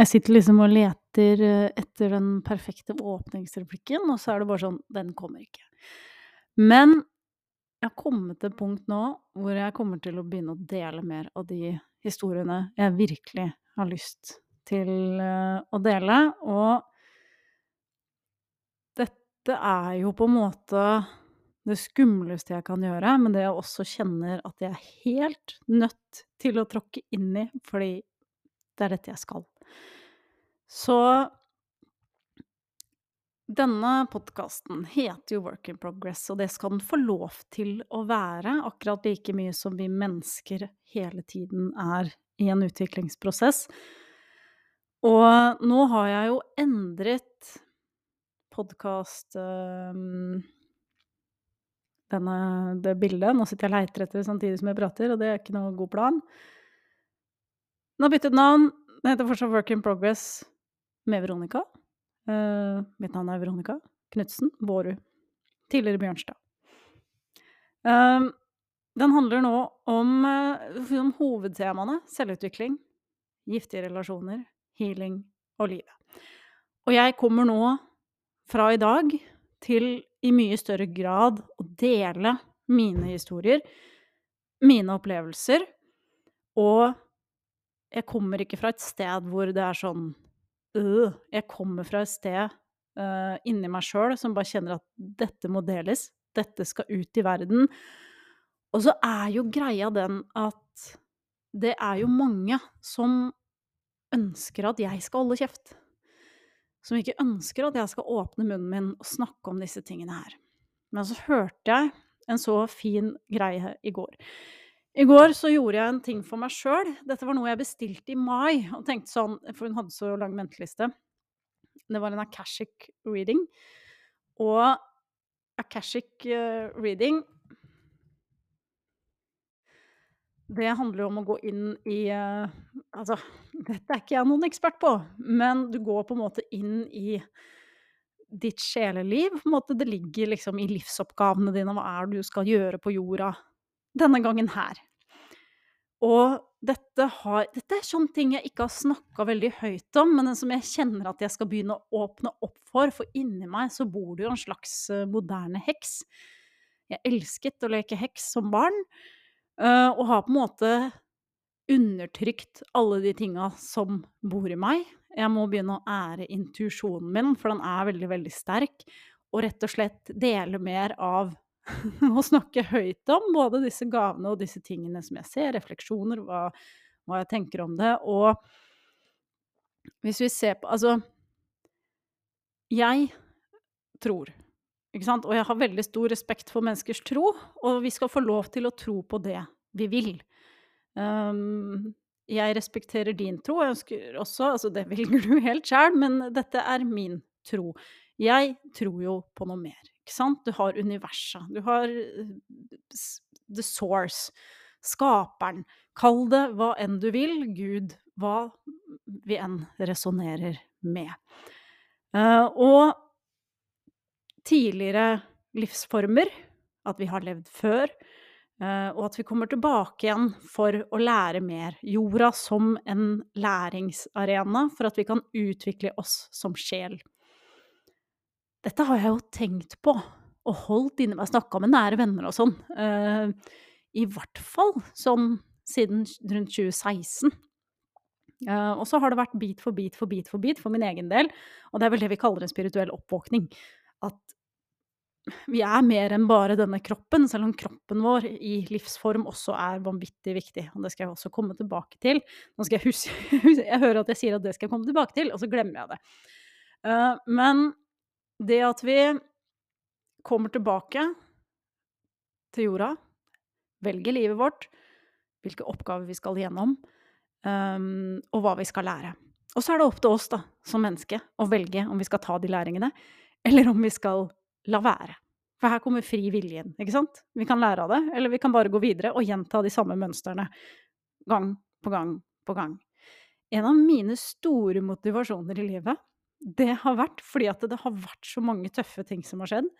Jeg sitter liksom og leter eh, etter den perfekte åpningsreplikken, og så er det bare sånn Den kommer ikke. Men jeg har kommet til et punkt nå hvor jeg kommer til å begynne å dele mer av de historiene jeg virkelig har lyst til eh, å dele. Og dette er jo på en måte det skumleste jeg kan gjøre, men det jeg også kjenner at jeg er helt nødt til å tråkke inn i, fordi det er dette jeg skal. Så denne podkasten heter jo Work in progress, og det skal den få lov til å være, akkurat like mye som vi mennesker hele tiden er i en utviklingsprosess. Og nå har jeg jo endret podkast um, denne, det bildet. Nå sitter jeg og leiter etter det samtidig som jeg prater, og det er ikke noe god plan. Den har byttet navn. Den heter fortsatt Work in Progress med Veronica. Uh, mitt navn er Veronica Knutsen Bårud. Tidligere Bjørnstad. Uh, den handler nå om, uh, om hovedtemaene selvutvikling, giftige relasjoner, healing og livet. Og jeg kommer nå fra i dag til i mye større grad å dele mine historier, mine opplevelser, og jeg kommer ikke fra et sted hvor det er sånn øh, Jeg kommer fra et sted uh, inni meg sjøl som bare kjenner at dette må deles, dette skal ut i verden. Og så er jo greia den at det er jo mange som ønsker at jeg skal holde kjeft som ikke ønsker at jeg skal åpne munnen min og snakke om disse tingene her. Men så hørte jeg en så fin greie i går. I går så gjorde jeg en ting for meg sjøl. Dette var noe jeg bestilte i mai. og tenkte sånn, For hun hadde så lang venteliste. Det var en Akashic reading. Og Akashic uh, reading Det handler jo om å gå inn i uh, Altså, dette er ikke jeg noen ekspert på, men du går på en måte inn i ditt sjeleliv. På en måte, det ligger liksom i livsoppgavene dine, hva er det du skal gjøre på jorda denne gangen her. Og dette, har, dette er sånne ting jeg ikke har snakka veldig høyt om, men som jeg kjenner at jeg skal begynne å åpne opp for, for inni meg så bor det jo en slags eh, moderne heks. Jeg elsket å leke heks som barn. Uh, og har på en måte undertrykt alle de tinga som bor i meg. Jeg må begynne å ære intuisjonen min, for den er veldig, veldig sterk. Og rett og slett dele mer av å snakke høyt om både disse gavene og disse tingene som jeg ser, refleksjoner, hva, hva jeg tenker om det. Og hvis vi ser på Altså, jeg tror ikke sant? Og jeg har veldig stor respekt for menneskers tro, og vi skal få lov til å tro på det vi vil. Um, jeg respekterer din tro, jeg ønsker også Altså, det velger du helt sjæl, men dette er min tro. Jeg tror jo på noe mer, ikke sant? Du har universet. Du har eh, the source. Skaperen. Kall det hva enn du vil. Gud. Hva vi enn resonnerer med. Uh, og tidligere livsformer, at vi har levd før, eh, og at vi kommer tilbake igjen for å lære mer. Jorda som en læringsarena for at vi kan utvikle oss som sjel. Dette har jeg jo tenkt på og holdt inni meg, snakka med nære venner og sånn. Eh, I hvert fall sånn siden rundt 2016. Uh, og så har det vært bit for bit for bit for bit for min egen del. Og det er vel det vi kaller en spirituell oppvåkning at vi er mer enn bare denne kroppen, selv om kroppen vår i livsform også er vanvittig viktig. Og det skal jeg også komme tilbake til. Nå skal jeg huske Jeg hører at jeg sier at det skal jeg komme tilbake til, og så glemmer jeg det. Uh, men det at vi kommer tilbake til jorda, velger livet vårt, hvilke oppgaver vi skal gjennom, um, og hva vi skal lære. Og så er det opp til oss da, som menneske å velge om vi skal ta de læringene, eller om vi skal la være. For her kommer fri viljen, ikke? Vi kan lære av det, eller vi kan bare gå videre og gjenta de samme mønstrene gang på gang på gang. En av mine store motivasjoner i livet, det har vært fordi at det har vært så mange tøffe ting som har skjedd.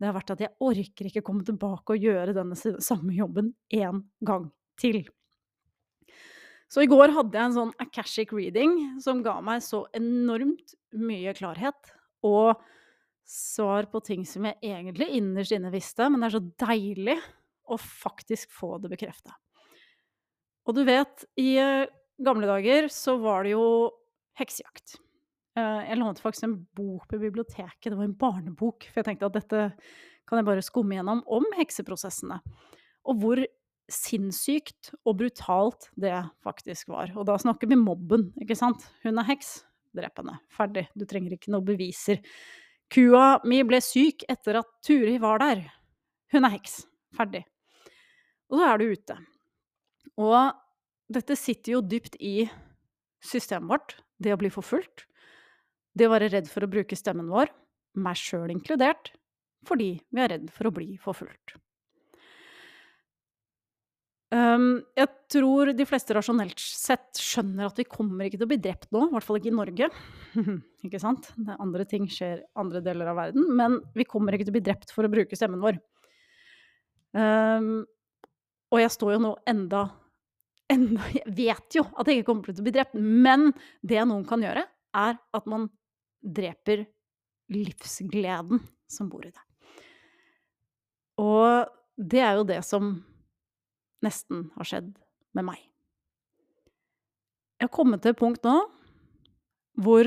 Det har vært at jeg orker ikke komme tilbake og gjøre denne samme jobben én gang til. Så i går hadde jeg en sånn akashic reading som ga meg så enormt mye klarhet og svar på ting som jeg egentlig innerst inne visste, men det er så deilig å faktisk få det bekrefta. Og du vet, i eh, gamle dager så var det jo heksejakt. Eh, jeg lånte faktisk en bok på biblioteket, det var en barnebok, for jeg tenkte at dette kan jeg bare skumme gjennom om hekseprosessene. Og hvor sinnssykt og brutalt det faktisk var. Og da snakker vi mobben, ikke sant. Hun er heks, drep henne. Ferdig. Du trenger ikke noe beviser. Kua mi ble syk etter at Turi var der. Hun er heks. Ferdig. Og så er du ute. Og dette sitter jo dypt i systemet vårt, det å bli forfulgt. Det å være redd for å bruke stemmen vår, meg sjøl inkludert, fordi vi er redd for å bli forfulgt. Jeg tror de fleste rasjonelt sett skjønner at vi kommer ikke til å bli drept nå, i hvert fall ikke i Norge. ikke sant? andre ting skjer i andre deler av verden, men vi kommer ikke til å bli drept for å bruke stemmen vår. Og jeg står jo nå enda, enda Jeg vet jo at jeg ikke kommer til å bli drept, men det noen kan gjøre, er at man dreper livsgleden som bor i det. Og det er jo det som nesten har skjedd med meg. Jeg har kommet til et punkt nå hvor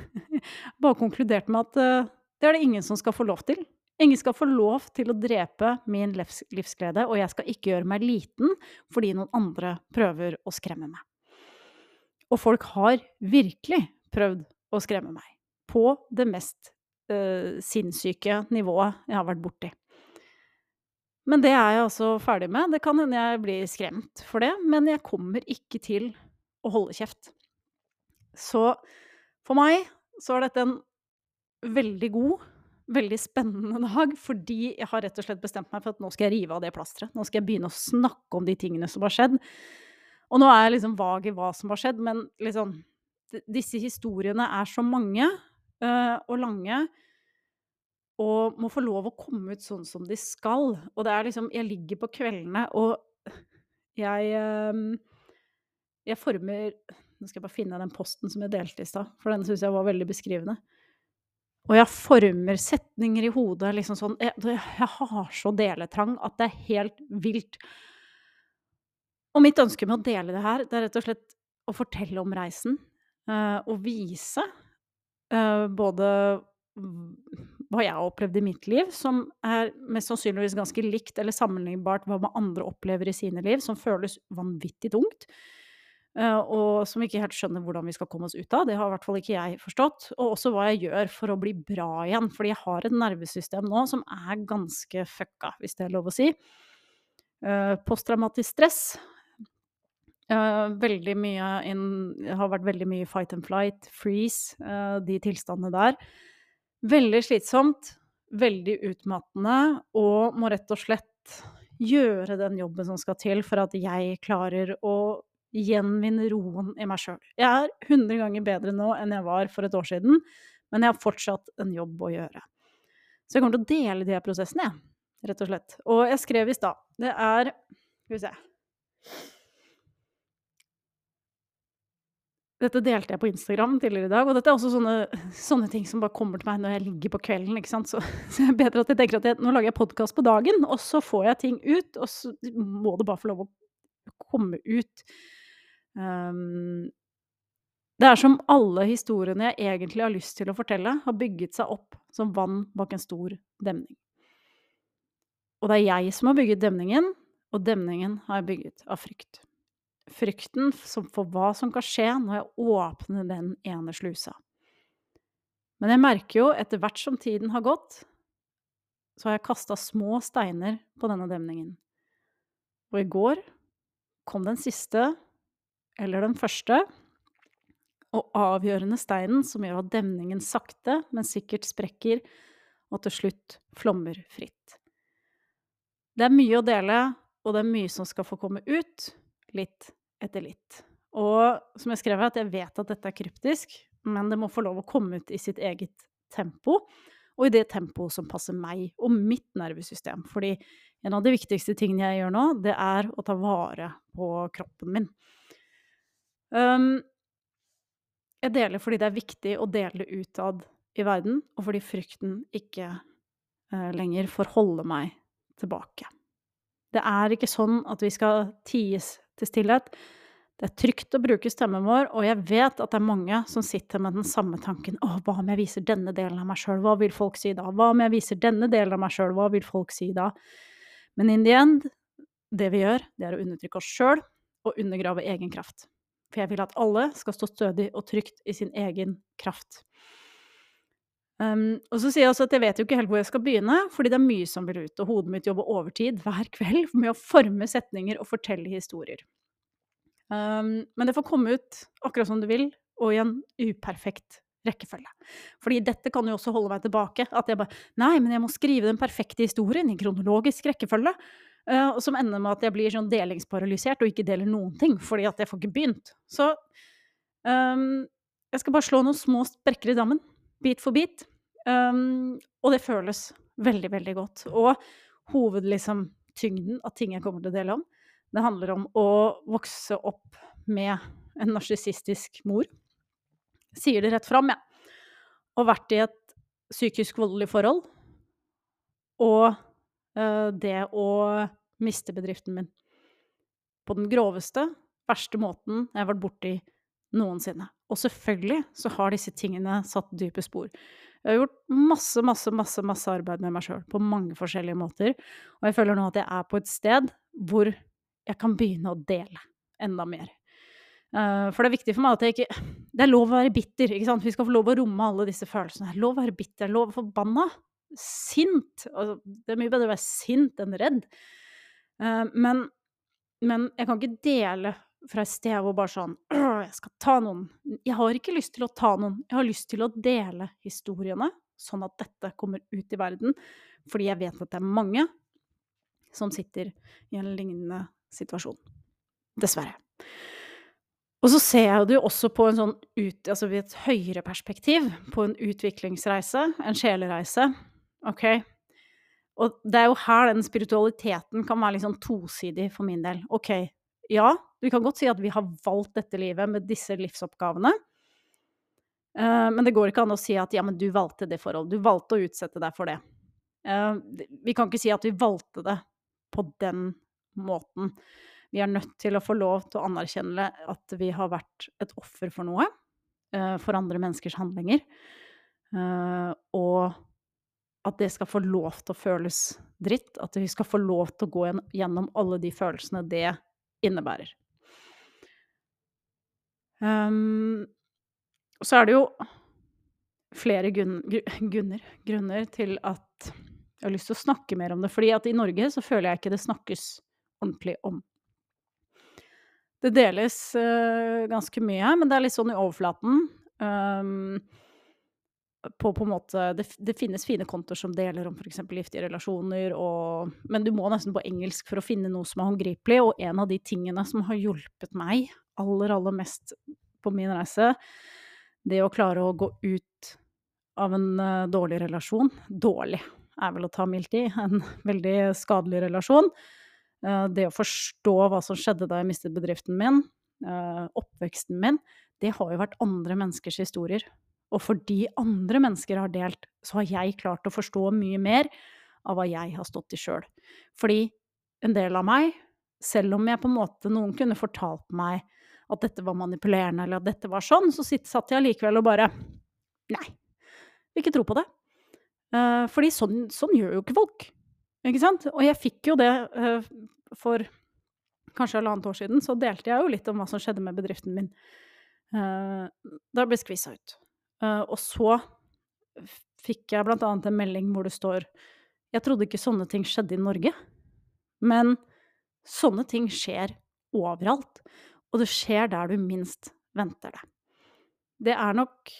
bare konkludert med at uh, det er det ingen som skal få lov til. Ingen skal få lov til å drepe min livs livsglede, og jeg skal ikke gjøre meg liten fordi noen andre prøver å skremme meg. Og folk har virkelig prøvd å skremme meg. På det mest uh, sinnssyke nivået jeg har vært borti. Men det er jeg altså ferdig med. Det kan hende jeg blir skremt for det, men jeg kommer ikke til å holde kjeft. Så for meg så er dette en veldig god, veldig spennende dag, fordi jeg har rett og slett bestemt meg for at nå skal jeg rive av det plasteret. Nå skal jeg begynne å snakke om de tingene som har skjedd. Og nå er jeg liksom vag i hva som har skjedd, men liksom Disse historiene er så mange uh, og lange og må få lov å komme ut sånn som de skal. Og det er liksom Jeg ligger på kveldene, og jeg uh, Jeg former Nå skal jeg bare finne den posten som jeg delte i stad, for den syns jeg var veldig beskrivende. Og jeg former setninger i hodet liksom sånn jeg, jeg har så deletrang at det er helt vilt. Og mitt ønske med å dele det her, det er rett og slett å fortelle om reisen. Uh, og vise uh, både hva jeg har opplevd i mitt liv, som er mest sannsynligvis ganske likt eller sammenlignbart hva andre opplever i sine liv, som føles vanvittig tungt. Uh, og som ikke helt skjønner hvordan vi skal komme oss ut av. Det har i hvert fall ikke jeg forstått. Og også hva jeg gjør for å bli bra igjen. Fordi jeg har et nervesystem nå som er ganske fucka, hvis det er lov å si. Posttraumatisk stress. Uh, veldig mye in, har vært veldig mye fight and flight, freeze, de tilstandene der. Veldig slitsomt, veldig utmattende, og må rett og slett gjøre den jobben som skal til for at jeg klarer å gjenvinne roen i meg sjøl. Jeg er 100 ganger bedre nå enn jeg var for et år siden, men jeg har fortsatt en jobb å gjøre. Så jeg kommer til å dele de her prosessene, jeg, rett og slett. Og jeg skrev i stad Det er Skal vi se Dette delte jeg på Instagram tidligere i dag, og dette er også sånne, sånne ting som bare kommer til meg når jeg ligger på kvelden. ikke sant? Så, så det er bedre at jeg tenker at jeg, nå lager jeg podkast på dagen, og så får jeg ting ut, og så må det bare få lov å komme ut. Um, det er som alle historiene jeg egentlig har lyst til å fortelle, har bygget seg opp som vann bak en stor demning. Og det er jeg som har bygget demningen, og demningen har jeg bygget av frykt frykten for hva som kan skje når jeg åpner den ene slusa. Men jeg merker jo, etter hvert som tiden har gått, så har jeg kasta små steiner på denne demningen. Og i går kom den siste, eller den første, og avgjørende steinen som gjør at demningen sakte, men sikkert sprekker, og til slutt flommer fritt. Det er mye å dele, og det er mye som skal få komme ut, litt etter litt. Og som jeg skrev, at jeg vet at dette er kryptisk, men det må få lov å komme ut i sitt eget tempo, og i det tempoet som passer meg og mitt nervesystem. Fordi en av de viktigste tingene jeg gjør nå, det er å ta vare på kroppen min. Um, jeg deler fordi det er viktig å dele utad i verden, og fordi frykten ikke uh, lenger får holde meg tilbake. Det er ikke sånn at vi skal ties til stillhet. Det er trygt å bruke stemmen vår, og jeg vet at det er mange som sitter med den samme tanken. Å, hva om jeg viser denne delen av meg sjøl, hva vil folk si da? Hva om jeg viser denne delen av meg sjøl, hva vil folk si da? Men in the end, det vi gjør, det er å undertrykke oss sjøl og undergrave egen kraft. For jeg vil at alle skal stå stødig og trygt i sin egen kraft. Um, og så sier jeg også at jeg vet jo ikke helt hvor jeg skal begynne, fordi det er mye som vil ut, og hodet mitt jobber overtid hver kveld med å forme setninger og fortelle historier. Um, men det får komme ut akkurat som du vil, og i en uperfekt rekkefølge. Fordi dette kan jo også holde meg tilbake. At jeg bare Nei, men jeg må skrive den perfekte historien i kronologisk rekkefølge. Uh, som ender med at jeg blir sånn delingsparalysert og ikke deler noen ting, fordi at jeg får ikke begynt. Så um, jeg skal bare slå noen små sprekker i dammen, bit for bit. Um, og det føles veldig, veldig godt. Og hovedtyngden liksom, av ting jeg kommer til å dele om, det handler om å vokse opp med en narsissistisk mor. Sier det rett fram, jeg. Ja. Og vært i et psykisk voldelig forhold. Og uh, det å miste bedriften min. På den groveste, verste måten jeg har vært borti noensinne. Og selvfølgelig så har disse tingene satt dype spor. Jeg har gjort masse, masse, masse, masse arbeid med meg sjøl på mange forskjellige måter. Og jeg føler nå at jeg er på et sted hvor jeg kan begynne å dele enda mer. Uh, for det er viktig for meg at jeg ikke Det er lov å være bitter. ikke sant? Vi skal få lov å romme alle disse følelsene. Det er lov å være bitter, er lov å forbanna. Sint. Altså, det er mye bedre å være sint enn redd. Uh, men, men, jeg kan ikke dele fra et sted hvor bare sånn Jeg skal ta noen Jeg har ikke lyst til å ta noen. Jeg har lyst til å dele historiene, sånn at dette kommer ut i verden. Fordi jeg vet at det er mange som sitter i en lignende situasjon. Dessverre. Og så ser jeg det jo også på en sånn ut, altså ved et høyere perspektiv, på en utviklingsreise, en sjelereise. Ok? Og det er jo her den spiritualiteten kan være litt sånn tosidig for min del. Ok, ja, vi kan godt si at vi har valgt dette livet med disse livsoppgavene. Uh, men det går ikke an å si at ja, men du valgte det forholdet. Du valgte å utsette deg for det. Uh, vi kan ikke si at vi valgte det på den måten. Vi er nødt til å få lov til å anerkjenne at vi har vært et offer for noe. Uh, for andre menneskers handlinger. Og at det skal få lov til å føles dritt. At vi skal få lov til å gå gjennom alle de følelsene det innebærer. Um, så er det jo flere gunner, grunner til at jeg har lyst til å snakke mer om det. fordi at i Norge så føler jeg ikke det snakkes ordentlig om. Det deles uh, ganske mye, her, men det er litt sånn i overflaten. Um, på på en måte det, det, finnes fine kontoer som deler om f.eks. giftige relasjoner, og, men du må nesten på engelsk for å finne noe som er håndgripelig. Og en av de tingene som har hjulpet meg aller, aller mest på min reise, det å klare å gå ut av en uh, dårlig relasjon Dårlig er vel å ta mildt i. En veldig skadelig relasjon. Uh, det å forstå hva som skjedde da jeg mistet bedriften min, uh, oppveksten min, det har jo vært andre menneskers historier. Og fordi andre mennesker har delt, så har jeg klart å forstå mye mer av hva jeg har stått i sjøl. Fordi en del av meg, selv om jeg på en måte noen kunne fortalt meg at dette var manipulerende, eller at dette var sånn, så satt jeg likevel og bare Nei, vil ikke tro på det. Uh, fordi sånn, sånn, gjør jo ikke folk. Ikke sant? Og jeg fikk jo det uh, for kanskje halvannet år siden, så delte jeg jo litt om hva som skjedde med bedriften min. Uh, da ble jeg skvisa ut. Uh, og så fikk jeg blant annet en melding hvor det står Jeg trodde ikke sånne ting skjedde i Norge, men sånne ting skjer overalt. Og det skjer der du minst venter det. Det er nok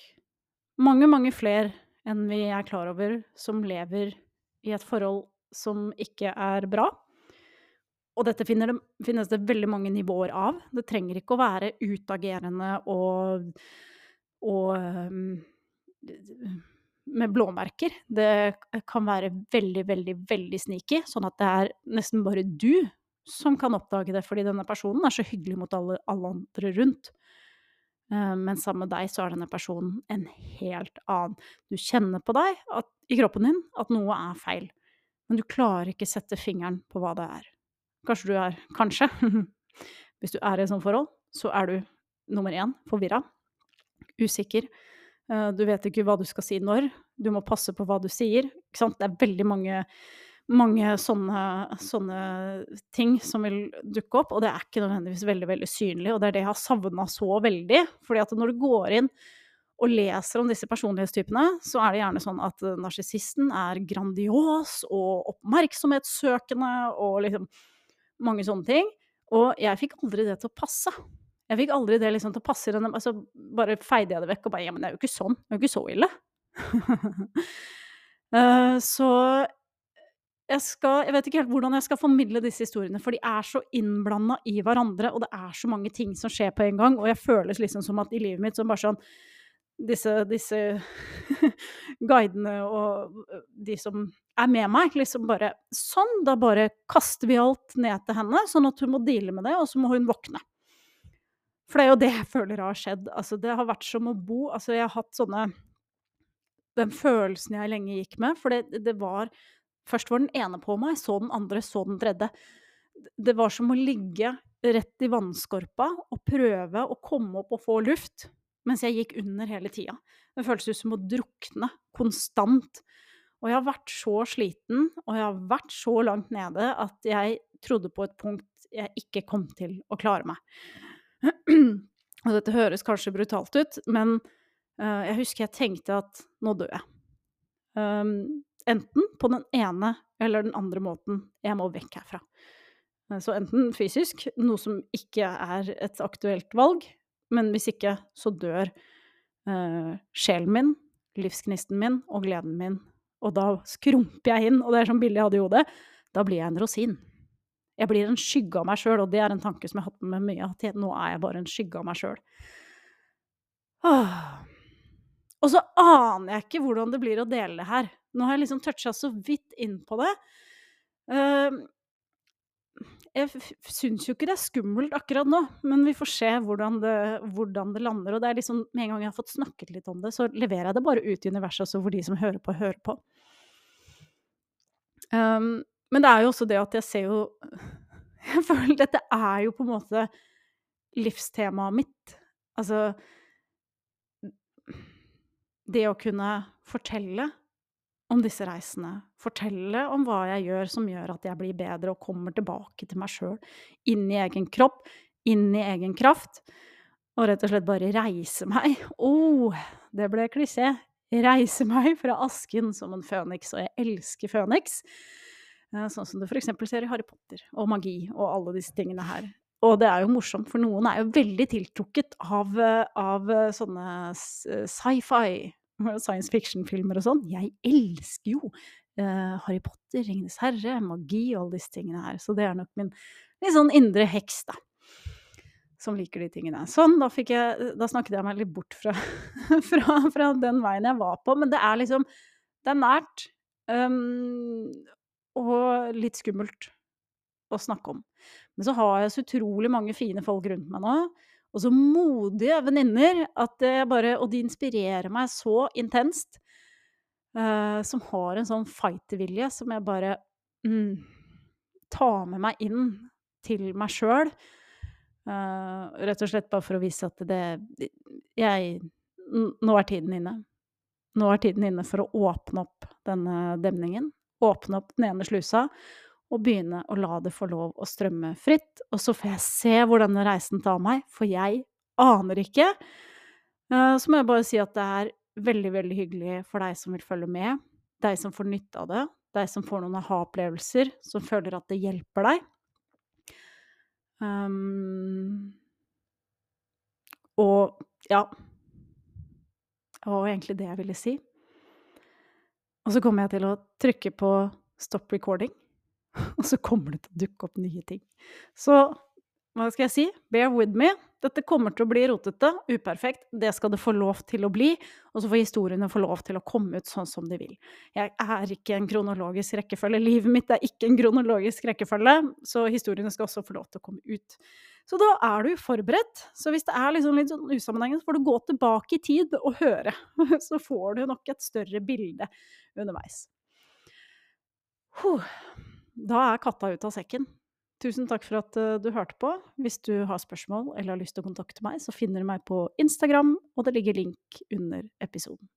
mange, mange flere enn vi er klar over, som lever i et forhold som ikke er bra. Og dette det, finnes det veldig mange nivåer av. Det trenger ikke å være utagerende og og um, med blåmerker. Det kan være veldig, veldig, veldig sneaky, sånn at det er nesten bare du som kan oppdage det, fordi denne personen er så hyggelig mot alle, alle andre rundt. Eh, men sammen med deg så er denne personen en helt annen. Du kjenner på deg at, i kroppen din at noe er feil, men du klarer ikke sette fingeren på hva det er. Kanskje du er Kanskje. Hvis du er i et sånt forhold, så er du nummer én forvirra, usikker. Eh, du vet ikke hva du skal si når. Du må passe på hva du sier. Det er veldig mange mange sånne, sånne, ting som vil dukke opp, og det er ikke nødvendigvis veldig veldig synlig. Og det er det jeg har savna så veldig. fordi at når du går inn og leser om disse personlighetstypene, så er det gjerne sånn at narsissisten er grandios og oppmerksomhetssøkende og liksom mange sånne ting. Og jeg fikk aldri det til å passe. Jeg fikk aldri det liksom til å passe altså Bare feide jeg det vekk og bare Ja, men det er jo ikke sånn. Det er jo ikke så ille. uh, så jeg, skal, jeg vet ikke helt hvordan jeg skal formidle disse historiene, for de er så innblanda i hverandre, og det er så mange ting som skjer på en gang, og jeg føles liksom som at i livet mitt som bare sånn Disse, disse guidene og de som er med meg, liksom bare Sånn, da bare kaster vi alt ned til henne, sånn at hun må deale med det, og så må hun våkne. For det er jo det jeg føler har skjedd. Altså, det har vært som å bo Altså, jeg har hatt sånne Den følelsen jeg lenge gikk med, for det, det var Først var den ene på meg, så den andre, så den tredje. Det var som å ligge rett i vannskorpa og prøve å komme opp og få luft, mens jeg gikk under hele tida. Det føltes ut som å drukne konstant. Og jeg har vært så sliten, og jeg har vært så langt nede at jeg trodde på et punkt jeg ikke kom til å klare meg. Og dette høres kanskje brutalt ut, men uh, jeg husker jeg tenkte at nå dør jeg. Um, enten på den ene eller den andre måten. Jeg må vekk herfra. Eh, så enten fysisk, noe som ikke er et aktuelt valg, men hvis ikke, så dør eh, sjelen min, livsgnisten min og gleden min. Og da skrumper jeg inn, og det er sånn bilde jeg hadde i hodet, da blir jeg en rosin. Jeg blir en skygge av meg sjøl, og det er en tanke som jeg har hatt med mye, at nå er jeg bare en skygge av meg sjøl. Og så aner jeg ikke hvordan det blir å dele det her. Nå har jeg liksom toucha så vidt inn på det. Uh, jeg syns jo ikke det er skummelt akkurat nå, men vi får se hvordan det, hvordan det, lander. Og det er liksom, med en gang jeg har fått snakket litt om det, så leverer jeg det bare ut i universet, så hvor de som hører på, hører på. Um, men det er jo også det at jeg ser jo Jeg føler dette er jo på en måte livstemaet mitt. Altså Det å kunne fortelle om disse reisene. Fortelle om hva jeg gjør som gjør at jeg blir bedre og kommer tilbake til meg sjøl. Inn i egen kropp, inn i egen kraft. Og rett og slett bare reise meg. oh, det ble klisjé. Reise meg fra asken som en føniks, og jeg elsker føniks. Eh, sånn som du f.eks. ser i Harry Potter og magi og alle disse tingene her. Og det er jo morsomt, for noen er jo veldig tiltrukket av, eh, av eh, sånne sci-fi science fiction-filmer og sånn. Jeg elsker jo uh, Harry Potter, Ringenes herre, magi og alle disse tingene her. Så det er nok min litt sånn indre heks, da. Som liker de tingene. Sånn, da, jeg, da snakket jeg meg litt bort fra, fra, fra, den veien jeg var på. Men det er liksom Det er nært. Um, og litt skummelt å snakke om. Men så har jeg så utrolig mange fine folk rundt meg nå og så modige venninner at jeg bare Og de inspirerer meg så intenst. Uh, som har en sånn fightervilje som jeg bare mm, tar med meg inn til meg sjøl. Uh, rett og slett bare for å vise at det Jeg Nå er tiden inne. Nå er tiden inne for å åpne opp denne demningen. Åpne opp den ene slusa og begynne å la det få lov å strømme fritt. Og så får jeg se hvor denne reisen tar meg, for jeg aner ikke. Eh, så må jeg bare si at det er veldig, veldig hyggelig for deg som vil følge med, deg som får nytte av det, deg som får noen aha-opplevelser, som føler at det hjelper deg. Um, og ja Det var egentlig det jeg ville si. Og så kommer jeg til å trykke på stop recording. og så kommer det til å dukke opp nye ting. Så hva skal jeg si? Bear with me. Dette kommer til å bli rotete, uperfekt. Det skal det få lov til å bli. Og så får historiene få lov til å komme ut sånn som de vil. Jeg er ikke en kronologisk rekkefølge. Livet mitt er ikke en kronologisk rekkefølge, så historiene skal også få lov til å komme ut Så da er du forberedt. Så hvis det er liksom litt sånn usammenhengende, så får du gå tilbake i tid og høre. Så får du nok et større bilde underveis. Da er katta ut av sekken. Tusen takk for at eh, du hørte på. Hvis du har spørsmål eller har lyst til å kontakte meg, så finner du meg på Instagram, og det ligger link under episoden.